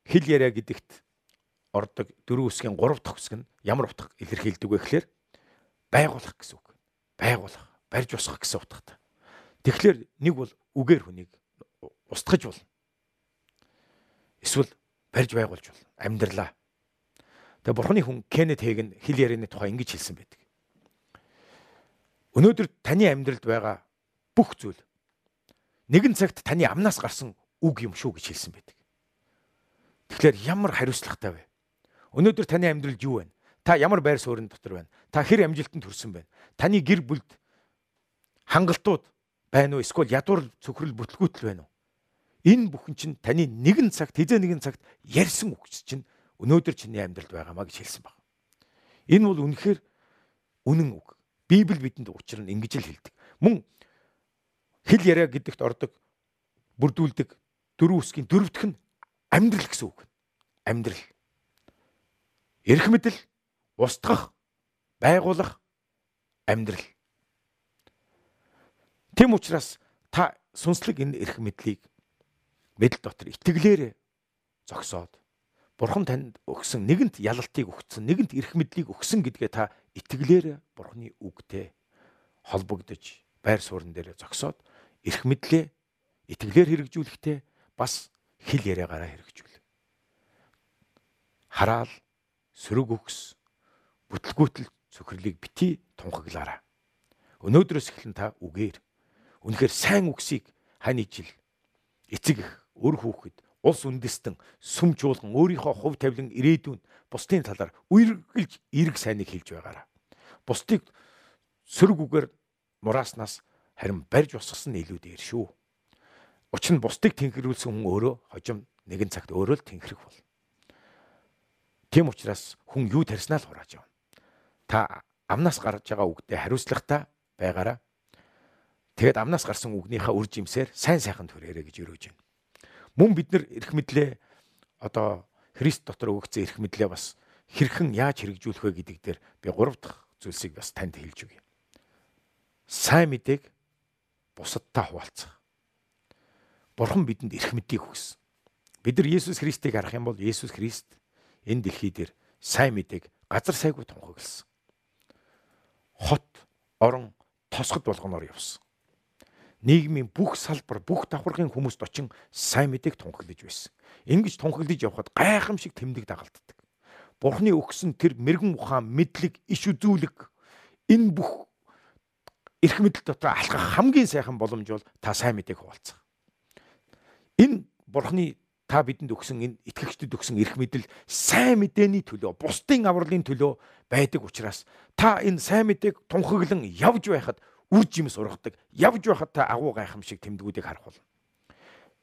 хэл яриа гэдэгт ордог дөрөв үсгийн 3 дахь үсэг нь ямар утга илэрхийлдэг вэ гэхээр байгуулах гэсэн үг. Байгуулах, барьж усах гэсэн утгатай. Тэгэхээр нэг бол үгээр хүнийг устгаж болно. Эсвэл барьж байгуулж болно. Амьдралаа. Тэгээ бурхны хүн Кеннет Хейген хэл ярианы тухай ингэж хэлсэн байдаг. Өнөөдөр таны амьдралд байгаа бүх зүйл нэгэн цагт таны амнаас гарсан үг юм шүү гэж хэлсэн байдаг. Тэгэхээр ямар хариуцлагатай вэ? Өнөөдөр таны амьдралд юу вэ? Та ямар байр суурин дотор байна? Та хэр амжилтанд хүрсэн байна? Таны гэр бүлд хангалтууд байна уу? Эсвэл ядуур цөхрөл бүтлгүүтэл байна уу? Энэ бүхэн чинь таны нэгэн цагт хизээ нэгэн цагт ярьсан үг чинь өнөөдөр чиний амьдралд байгаамаа гэж хэлсэн баг. Энэ бол үнэхээр үнэн үг. Библи бидэнд учир нь ингэж л хэлдэг. Мөн хэл яриа гэдэгт ордог бүрдүүлдэг дөрөв үсгийн дөрөвдөх нь амьдрал гэсэн үг. Амьдрал эрх мэдэл, устгах, байгуулах амьдрал. Тэм учраас та сүнслэг энэ эрх мэдлийг мэдл дотор итгэлээр зогсоод Бурхан танд өгсөн нэгэнт ялалтыг өгсөн, нэгэнт эрх мэдлийг өгсөн гэдгээ та итгэлээр Бурханы үгтэй холбогдож байр суурин дээр зогсоод эрх мэдлээ итгэлээр хэрэгжүүлэхдээ бас хэл яриагаараа хэрэгжүүл. Хараал сөрөг өгс бүтлгүүтэл цөхрлийг бити тунхаглаарай. Өнөөдрөөс эхлэн та үгээр үнэхээр сайн үгсийг хань ижил эцэг их өр хүүхэд улс үндэстэн сүм чуулган өөрийнхөө хувь тавилан ирээдүйн бусдын талаар үергэлж эрг сайныг хэлж байгаараа. Бусдыг сөрөг үгээр нурааснаас харин барьж усгасан нь илүү дээр шүү. Учир нь бусдыг тэнхрүүлсэн хүн өөрөө хожим нэгэн цагт өөрөө л тэнхрэх бол. Тийм учраас хүн юу тарьснаа л хурааж явна. Та амнаас гарч байгаа үгдээ хариуцлагатай байгаараа. Тэгэд амнаас гарсан үгнийхээ үр жимсээр сайн сайхан төрөөрэй гэж өрөөж байна. Мөн бид нар эрх мэдлээ одоо Христ дотор өгөгдсөн эрх мэдлээ бас хэрхэн яаж хэрэгжүүлэх вэ гэдэг дээр би гурав дахь зүйлсийг бас танд хэлж өгье. Сайн мэдээг бусадтай хуваалцах. Бурхан бидэнд эрх мэдлийг өгсөн. Бид нар Есүс Христийг харах юм бол Есүс Христ энэ дэлхий дээр сайн мэдээг газар сайгүй тунхагласан. Хот, орон, тосгод болгоноор явсан. Нийгмийн бүх салбар, бүх давхаргын хүмүүст очин сайн мэдээг тунхаглаж байсан. Ингэж тунхаглаж явхад гайхамшиг тэмдэг дагалддаг. Бурхны өгсөн тэр мэрэгэн ухаан, мэдлэг, иш үзүүлэг энэ бүх эрх мэдэл дотор алхах хамгийн сайхан боломж бол та сайн мэдээг хуваалцах. Энэ Бурхны та бидэнд өгсөн энэ итгэгчдэд өгсөн эрх мэдэл сайн мэдээний төлөө, бусдын авралын төлөө байдаг учраас та энэ сайн мэдээг тунхаглан явж байхад үр жим сургадаг, явж байхад та агуу гайхамшиг тэмдгүүдийг харах болно.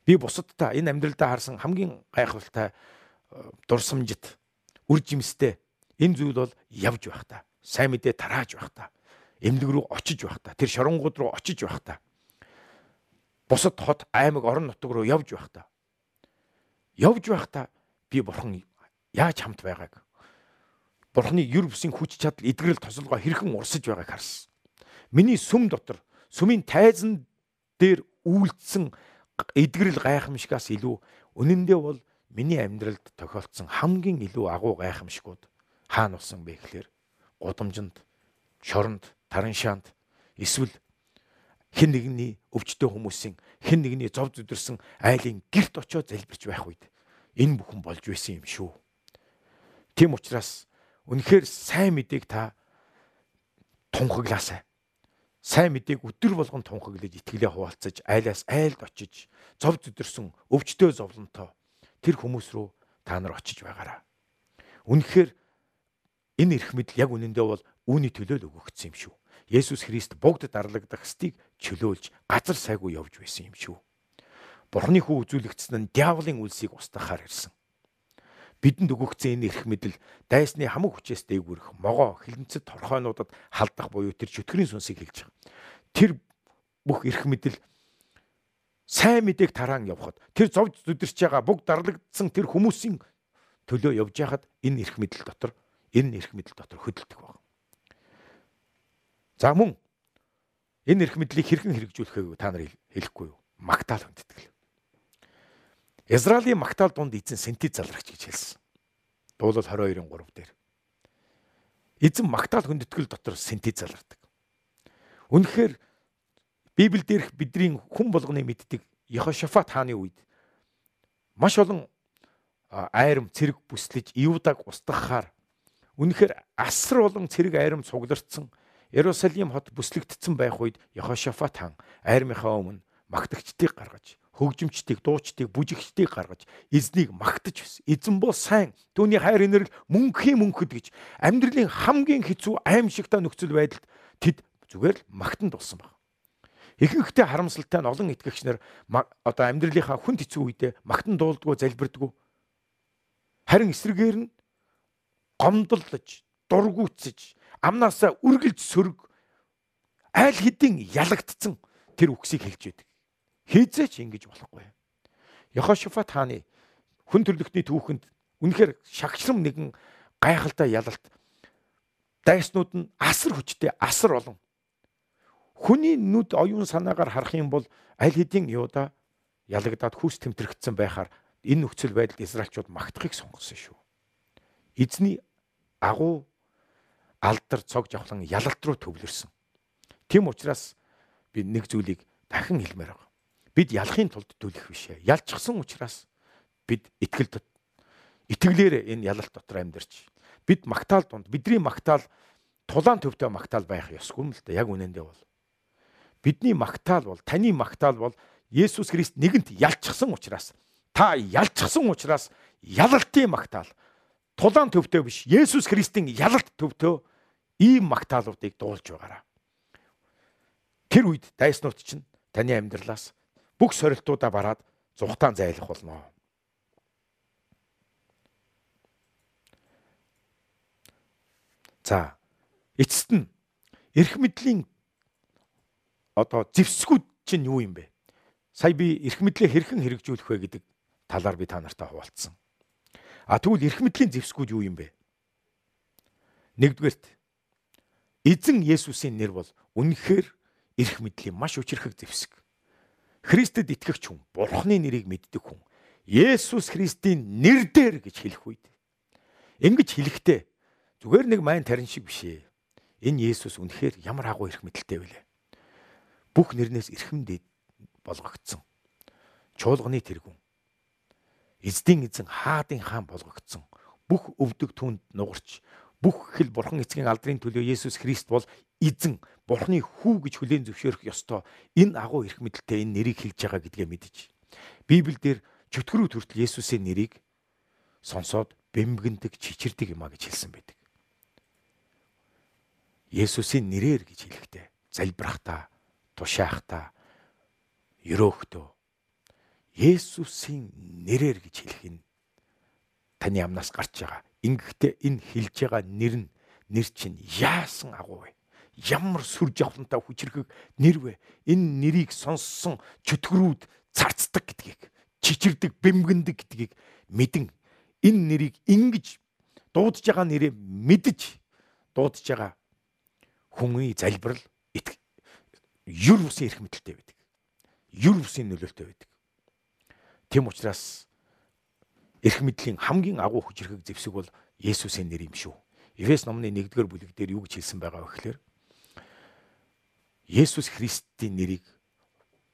Би бусадтай энэ амьдралдаа харсан хамгийн гайхалтай э, дурсамжит үр жимстэй энэ зүйл бол явж байх та. Сайн мэдээ тарааж байх та. Эмнэлэг рүү очиж байх та. Тэр шоронгууд руу очиж байх та. Бусад хот аймаг орон нутг руу явж байх та явж байхдаа би бурхан яаж хамт байгааг бурханы юр бүсийн хүч чадал эдгэрэл тосолгоо хэрхэн урсаж байгааг харсан. Миний сүм дотор сүмийн тайзан дээр үйлдсэн эдгэрэл гайхамшигаас илүү үнэндээ бол миний амьдралд тохиолдсон хамгийн илүү агуу гайхамшгууд хаана болсон бэ гэхээр гудамжинд, шоронд, таран шаанд эсвэл хэн нэгний өвчтөе хүмүүсийн хэн нэгний зов зүдэрсэн айлын герт очиод залбирч байх үед энэ бүхэн болж байсан юм шүү. Тийм учраас үнэхээр сайн мэдээг та тунхаглаасай. Сайн мэдээг өдөр болгон тунхаглаж итгэлээ хуваалцаж айлаас айлд очиж зов зүдэрсэн өвчтөе зовлонтой тэр хүмүүс рүү та нар очиж байгаараа. Үнэхээр энэ эрх мэдэл яг үнэндээ бол үүний төлөө л өгөгдсөн юм шүү. Есүс Христ бүгд дарлагдах стыг чөлөөлж газар сайгүй явж байсан юм шүү. Бурхны хүү үзүүлэгдсэн нь диаволын үлсийг устгахаар ирсэн. Бидэнд өгөгдсөн энэ эрх мэдэл дайсны хамаг хүчээс дээгүүрэх могоо хилэнцэд торхойнуудад халдах буюу тэр чөтгөрийн сүнсийг хэлж байгаа. Тэр бүх эрх мэдэл сайн мэдээг тараан явхад тэр зовж зүдэрч байгаа бүгд дарлагдсан тэр хүмүүсийн төлөө явж яхад энэ эрх мэдэл дотор энэ эрх мэдэл дотор хөдөлдөг байна. За мөн энэ эрх мэдлийг хэрхэн хэрэгжүүлэхээ та нар хэлэхгүй юу? Магтаал хүндэтгэл. Израилийн магтаал дунд эзэн синтез залрагч гэж хэлсэн. Дуулал 22-ын 3 дээр. Эзэн магтаал хүндэтгэл дотор синтез залардаг. Үнэхээр Библиэл дээрх бидний хүн болгоны мэддэг Йехошафат хааны үед маш олон айрам цэрэг бүслэж Иудаг устгахаар үнэхээр асар олон цэрэг айрам цуглардсан Иерусалим хот бүслэгдсэн байх үед Йехошафат хаан айрмынхаа өмнө магтагчдыг гаргаж, хөгжимчдийг, дуучдыг, бүжигчдийг гаргаж эзнийг магтаж байсан. Эзэн бол сайн. Түүний хайр инэрл мөнхийн мөнхөд гэж амьдралын хамгийн хэцүү аимшигтай нөхцөл байдалд тэд зүгээр л магтанд болсон баг. Ихэнхдээ харамсалтай нь олон итгэгч нар одоо амьдралынхаа хүн хэцүү үедээ магтан дуулдгуу залбирдгүү. Харин эсрэгээр нь гомдлож, дургуутсаж, амнаасаа үргэлж сөрөг айл хэдийн ялагдцсан тэр үгсийг хэлж байдаг. Хизээч ингэж болохгүй. Йохошафат хааны хүн төрлөختний түүхэнд үнэхээр шагшрам нэгэн гайхалтай ялалт дайснууд нь асар хүчтэй асар олон. Хүний нүд оюун санаагаар харах юм бол аль хэдийн юуда ялагдаад хүс тэмтэрэгдсэн байхаар энэ нөхцөл байдалд Израильчууд магтахыг сонгосон шүү. Эзний агуу алдар цог жавхлан ялалт руу төвлөрсөн. Тэм учраас би нэг зүйлийг дахин хэлмээр байгаа. Бид ялахын тулд төлөх бишээ. Ялчихсан учраас бид итгэл итгэлээр энэ ялалт дотор амьдарч бид магтаал дунд бидний магтаал тулаан төвтэй магтаал байх ёсгүй юм л да яг үнэндээ бол бидний магтаал бол таны магтаал бол Есүс Христ нэгэнт ялчихсан учраас та ялчихсан учраас ялалтын магтаал тулаан төвтэй биш Есүс Христийн ялалт төвтэй ийм магтаалуудыг дуулж байгаараа. Тэр үед дайснууд чинь таны амьдралаас бүх сорилтуудаа бараад зүхтаан зайлах болно. За эцэст нь эрх мэдлийн одоо зэвсгүүд чинь юу юм бэ? Сая би эрх мэдлээ хэрхэн хэрэгжүүлэх вэ гэдэг талаар би та нартай хуваалцсан. А тэгвэл эрх мэдлийн зэвсгүүд юу юм бэ? Нэгдүгээрт эзэн Есүсийн нэр бол үнэхээр эрх мэдлийн маш учирхэг зэвсэг. Христэд итгэгч хүн, Бурхны нэрийг мэддэг хүн, Есүс Христийн нэр дээр гэж хэлэх үед ингэж хэлэхдээ зүгээр нэг майн тарин шиг биш ээ. Энэ Есүс үнэхээр ямар агуу эрх мэдэлтэй вэ? Бүх нэрнээс эрхэмдээ болгогдсон. Чуулганы тэргүүн. Эздийн эзэн хаадын хаан болгогдсон. Бүх өвдөг түнд нугарч бүх хэл бурхан эцгийн алдрын төлөө Есүс Христ бол эзэн бурхны хүү гэж хүлээн зөвшөөрөх ёстой. Энэ агуу эрх мэдэлтэй энэ нэрийг хэлж байгаа гэдгээ мэдэж. Библиэлд чөтгөрүү төртөл Есүсийн нэрийг сонсоод бэмгэндэг, чичирдэг юм а гэж хэлсэн байдаг. Есүсийн нэрээр гэж хэлэхдээ залбирахтаа, тушаахтаа, өрөөхтөө Есүсийн нэрээр гэж хэлэх нь таны амнаас гарч байгаа. Ингэхдээ энэ хэлж байгаа нэр нь нэр чинь яасан агуу вэ? Ямар сүр жавхлантай хүчрхэг нэр вэ? Энэ нэрийг сонссон чөтгөрүүд царцдаг гэдгийг, чичирдэг, бэмгэндэг гэдгийг мэдэн энэ нэрийг ингэж дуудаж байгаа нэрээ мэдж дуудаж байгаа хүмүүний залбирал юр бусын эрх мэдэлтэй байдаг. Юр бусын нөлөөлтэй байдаг. Тэм учраас эрх мэдлийн хамгийн агуу хүчрхэг зэвсэг бол Есүсийн нэр юм шүү. Эфес номны 1-р бүлэг дээр юу гэж хэлсэн байгаа вэ гэхээр Есүс Христийн нэрийг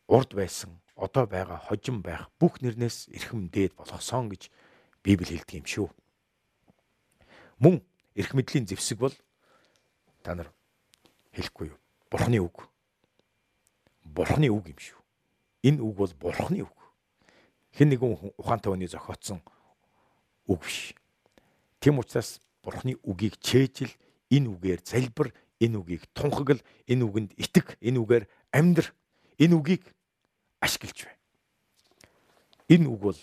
урд байсан, одоо байгаа хожим байх бүх нэрнээс эрхэм дээд болгосон гэж Библи хэлдэг юм шүү. Мөн эрх мэдлийн зэвсэг бол та нар хэлэхгүй юу? Бурхны үг. Бурхны үг юм шүү. Энэ үг бол Бурхны үг. Хэн нэгэн ухаантай хүний зохиотсон үг биш. Тэм учраас Бурхны үгийг чэйжил энэ үгээр залбир, энэ үгийг тунхагл, энэ үгэнд итг, энэ үгээр амьдр, энэ үгийг ашиглаж бай. Энэ үг бол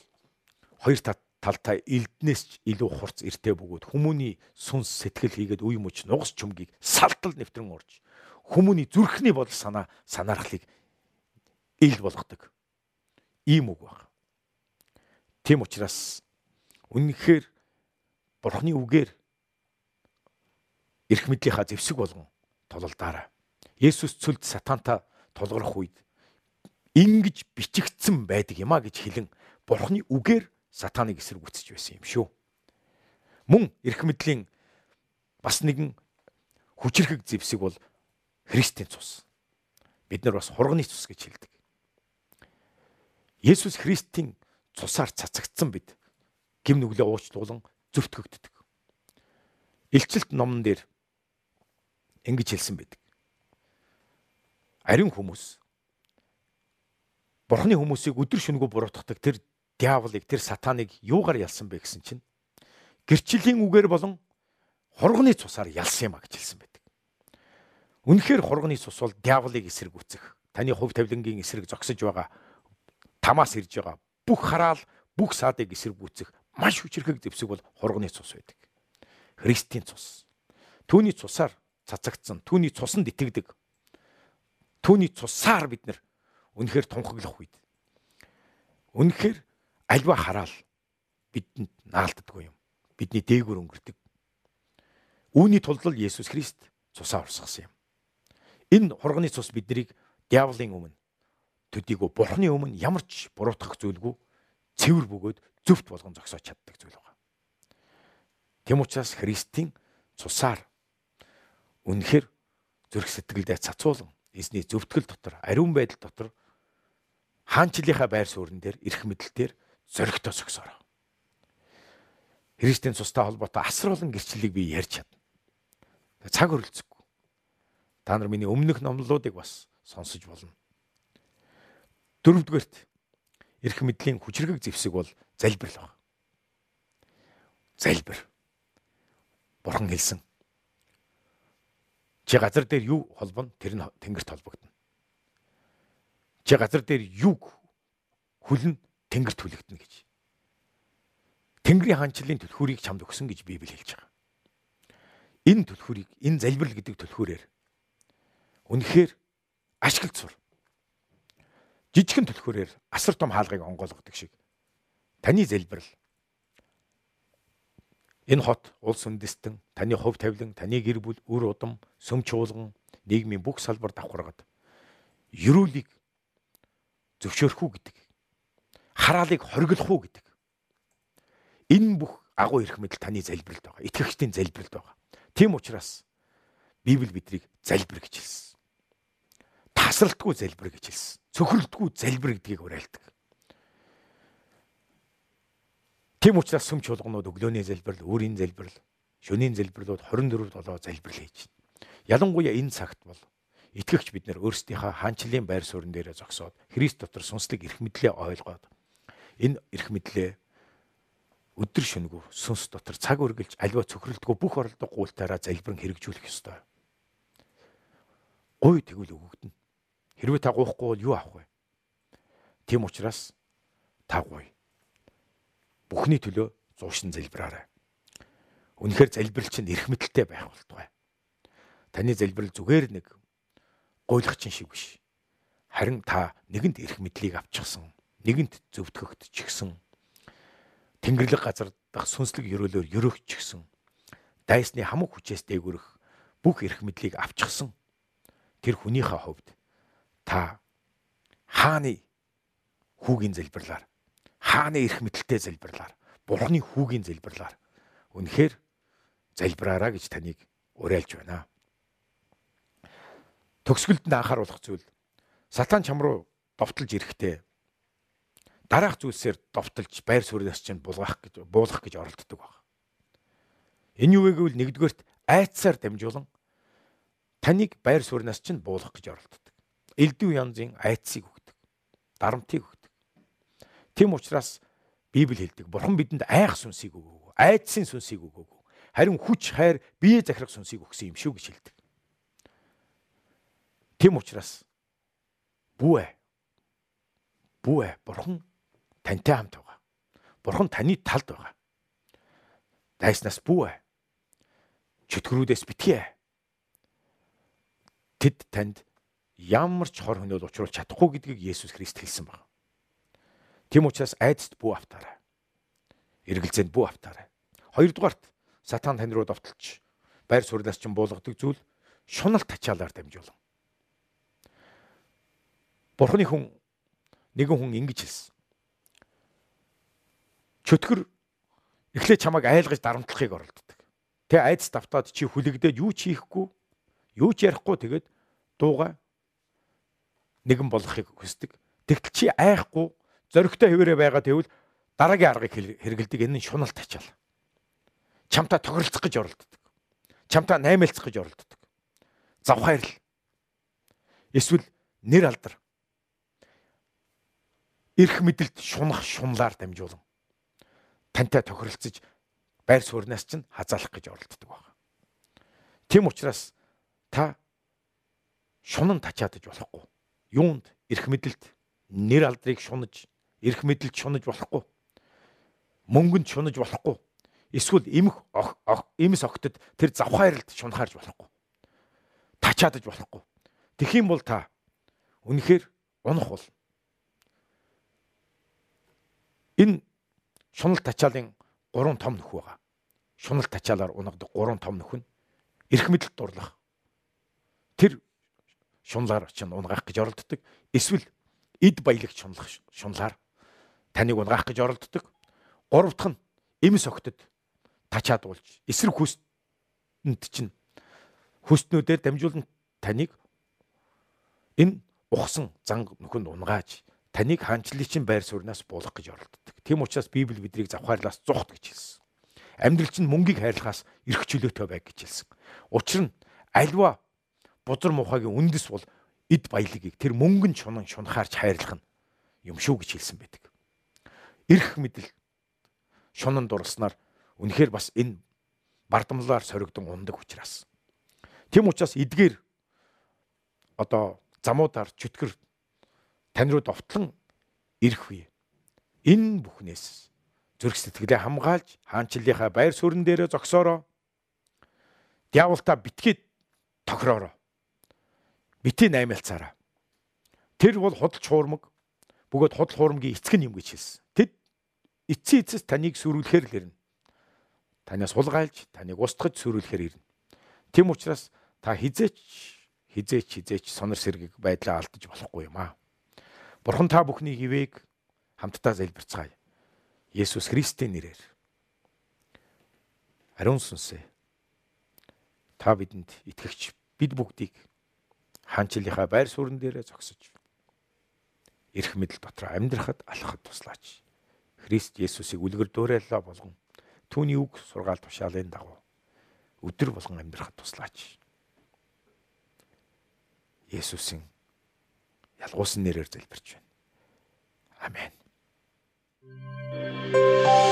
хоёр талтай элднээс ч илүү хурц эртээ бөгөөд хүмүүний сүнс сэтгэл хийгээд үе мөч нугас чүмгийг салтал нэвтрэн урж хүмүүний зүрхний бодол санаа санаархлыг ил болгодог. Ийм үг баг. Тийм учраас үнэнхээр бурхны үгээр эрх мэдлийнхаа зэвсэг болгон тололдаарай. Есүс цөлд сатанта тулгарх үед ингэж бичигдсэн байдаг юм а гэж хэлэн бурхны үгээр сатаныг эсэргүүцэж байсан юм шүү. Мөн эрх мэдлийн бас нэгэн хүчрхэг зэвсэг бол Христийн цус. Бид нар бас хурганы цус гэж хэлдэг. Есүс Христийн цусаар цацагдсан бид гим нүглээ уучлуулан зөвтгөгддөг. Илчилт номон дээр ингэж хэлсэн байдаг. Ариун хүмүүс Бурхны хүмүүсийг өдөр шөнөгүй буруутгадаг тэр диаволыг тэр сатаныг юугаар ялсан бэ гэсэн чинь гэрчлийн үгээр болон хурганы цусаар ялсан юм а гэж хэлсэн байдаг. Үнэхээр хурганы цус бол диаволыг эсэргүүцэх, таны хувь тавилангийн эсрэг зогсож байгаа, тамаас ирж байгаа бүх хараал, бүх саадыг эсэргүүцэх маш хүчрхэг зэвсэг бол хурганы цус байдаг. Христийн цус. Түүний цусаар цацагдсан, түүний цусанд итгэдэг. Түүний цусаар бид нэр үнэхээр тунхаглах үед үнэхээр альва хараал бидэнд наалддаггүй юм. Бидний дээгүүр өнгөрдөг. Үүний тулд л Есүс Христ цусаа урсгасан юм. Энэ хурганы цус биднийг диаволын өмнө төдийгөө бурхны өмнө ямар ч буруутгах зүйлгүй цэвэр бөгөөд зөвхт болгон зогсоож чаддаг зүйл байна. Тэм учраас Христийн цусаар үнэхэр зүрх сэтгэлдээ цацуулан эзний зөвтгөл дотор ариун байдал дотор хаанчлалынхаа байр суурин дээр эрх мэдэлтээр зоригтой зогсоорой. Христийн цустай холбоотой асар олон гэрчлэлийг би ярьж чадна. Цаг хөрөлцөхгүй. Та нар миний өмнөх номлолуудыг бас сонсож болно. Дөрөвдүгээрт эрх мэдлийн хүчрхэг зэвсэг бол залбирал баг. Залбир. Бурхан хэлсэн. Чи газар дээр юу холбоно тэр нь тэнгэрт холбогдно. Чи газар дээр юу хүлэн тэнгэрт хүлэгдэнэ гэж. Тэнгэрийн хаанчлалын түлхүүрийг чамд өгсөн гэж Библи хэлж байгаа. Энэ түлхүүрийг энэ залбирал гэдэг түлхүүрээр үнэхээр ашиглаж сур. Жижигхэн түлхүүрээр асар том хаалгыг онгойлгодог шиг таны залбирал Энэ хот улс үндэстэн, таны хувь тавилан, таны гэр бүл, үр удам, сүм чуулган, нийгмийн бүх салбар давхаргаад ерөөлийг зөвшөөрөх үү гэдэг. Хараалыг хориглох уу гэдэг. Энэ бүх агуу эрх мэдэл таны залбиралд байгаа. Итгэгчдийн залбиралд байгаа. Тийм учраас Библи биднийг залбир гэж хэлсэн. Тасралтгүй залбир гэж хэлсэн. Цөхрөлтгүй залбир гэдгийг уриалдаг. Тийм учраас сүм чуулганууд өглөөний залбирал, өөрийн залбирал, шөнийн залбирлууд 24 7 залбирал хийж байна. Ялангуяа энэ цагт бол итгэгч бид нэр өөрсдийнхөө хаанчлалын байр суурин дээрээ зогсоод Христ дотор сүнслэг эрх мэдлээ ойлгоод энэ эрх мэдлээ өдөр шөнөгүй сүнс дотор цаг үргэлж альва цөхрөлтгүй бүх оролдох гуйлтаараа залбирэн хэрэгжүүлэх ёстой. Гуй тэгвэл өгөгдөн. Хэрвээ та гуйхгүй бол юу авах вэ? Тийм учраас та гуй бүхний төлөө зуушин залбираарай. Үнэхээр залбирал чинь эрх мэдэлтэй байх болтугай. Таны залбирал зүгээр нэг гуйлахчин шиг биш. Харин та нэгэнт эрх мэдлийг авчихсан, нэгэнт зөвтгөгдчихсэн. Тэнгэрлэг газар дах сүнслэг өрөөлөөр өрөөгчихсэн. Дайсны хамаг хүчээс дээгүрэх бүх эрх мэдлийг авчихсан. Тэр хүнийхээ хувьд та хааны хүүгийн залбирлаар хааны эрх мэдэлтэй залбирлаар бурхны хүүгийн залбирлаар үнэхээр залбираараа гэж таныг уриалж байна. Төгсгөлд нь анхааруулах зүйл сатан чам руу довтолж ирэхдээ дараах зүйлсээр довтолж байр суурьнаас чинь булгах гэж буулгах гэж оролддог баг. Энэ юу вэ гэвэл нэгдүгээрт айцсаар дамжуулан таныг байр суурьнаас чинь буулгах гэж оролддог. Элдв янзын айцсыг өгдөг. Дарамтыг өгдөг. Тэм учраас Библи хэлдэг. Бурхан бидэнд айх сүнсийг өгөөгүй. Айдсын сүнсийг өгөөгүй. Харин хүч, хайр, бие захирах сүнсийг өгсөн юм шүү гэж хэлдэг. Тэм учраас. Бүү ээ. Бурхан тантай хамт байгаа. Бурхан таны талд байгаа. Дайснаас бүү ээ. Чөтгөрүүдээс битгий. Тэд танд ямар ч хор хөнөөл учруулж чадахгүй гэдгийг Есүс Христ хэлсэн байна. Тэм учраас айдст бүү автаарай. Эргэлзээнд бүү автаарай. Хоёрдугаарт сатан тань руу довтолж байр сууриас чинь буулгадаг зүйл шунал тачаалаар дамжуулан. Бурхны хүн нэгэн хүн ингэж хэлсэн. Чөтгөр эхлээ чамайг айлгаж дарамтлахыг оролддог. Тэ айдас давтаад чи хүлэгдээд юу ч хийхгүй, юу ч ярихгүй тэгээд дууга нэгэн болгохыг хүсдэг. Тэгтэл чи айхгүй зөрөгтэй хэвээрээ байгаа тэгвэл дараагийн аргыг хэрэгэлдэг энэ нь шунал тачаал. Чамта тохиролцох гэж оролддог. Чамта наймаалцах гэж оролддог. Завхаарл. Эсвэл нэр алдар. Ирэх мэдэлд шунах шунлаар дамжуулан тантай тохиролцож байр суурнаас чинь хазаалах гэж оролддог байна. Тэм учраас та шунан тачаадаж болохгүй. Юунд ирэх мэдэлд нэр алдрыг шунаж эрх мэдэлд шунаж болохгүй. Мөнгөнд шунаж болохгүй. Эсвэл эмх эмс огтд тэр завхааралд шунахаарж болохгүй. Тачаадаж болохгүй. Юм бол та үнэхээр унах бол энэ шунал тачаалын гурван том нөх байгаа. Шунал тачаалаар унагадаг гурван том нөх нь эрх мэдэлд дурлах. Тэр шунлаар чинь унгаах гэж оролддог. Эсвэл эд баялагч шунлах шунлаар таныг унгаах гэж оролддог. Гурав дахь нь эмс огтд тачаад уулж эсрэг хүстэнд чинь хүстнүүдээр дамжуулан таныг энэ ухсан занг нөхөнд унгааж таныг хаанчлалын байр сууриас буулгах гэж оролддог. Тийм учраас Библи биднийг завхаарлаас зугт гэж хэлсэн. Амьдрал чинь мөнгийг хайрлахаас эрх чөлөөтэй байг гэж хэлсэн. Учир нь альва бузар мухагийн үндэс бол эд баялагийг тэр мөнгөн шунан шунахаарч хайрлах нь юм шүү гэж хэлсэн байдаг эрх мэдэл шунан дурласнаар үнэхээр бас энэ бардамлаар соригдсон ундаг учраас. Тэм учраас эдгээр одоо замуудаар чөтгөр тань руу довтлон ирэх үе. Энэ бүхнээс зүрх сэтгэлээ хамгаалж хаанчлалынхаа байр суурин дээрээ зогсоороо. Диаволта битгээд тохироороо. Бити наймалцаараа. Тэр бол худалч хуурмаг бөгөөд худал хуурмгийн эцэг нь юм гэж хэлсэн. Эцсийн эцэс таныг сүрүүлэхээр л ирнэ. танаас сулгайлж, таныг устгаж сүрүүлэхээр ирнэ. Тэм учраас та хизээч хизээч хизээч сонор сэргийг байдлаа алдаж болохгүй юм аа. Бурхан та бүхний хивээг хамтдаа залбирцгаая. Есүс Христийн нэрээр. Ариун сүнсээ. Та бидэнд итгэгч бид бүгдийг хаанчлалынхаа байр суурин дээрээ зогсож эрх мэдэл дотор амьдрахад алхахад туслаач. Христ Есүсийг үлгэр дуурайлаа болгон түүний үг сургаал тушаалын дагуу өдөр болгон амьдрахад туслаач. Есүсийн ялгуусан нэрээр залбирч байна. Амен. Thank you.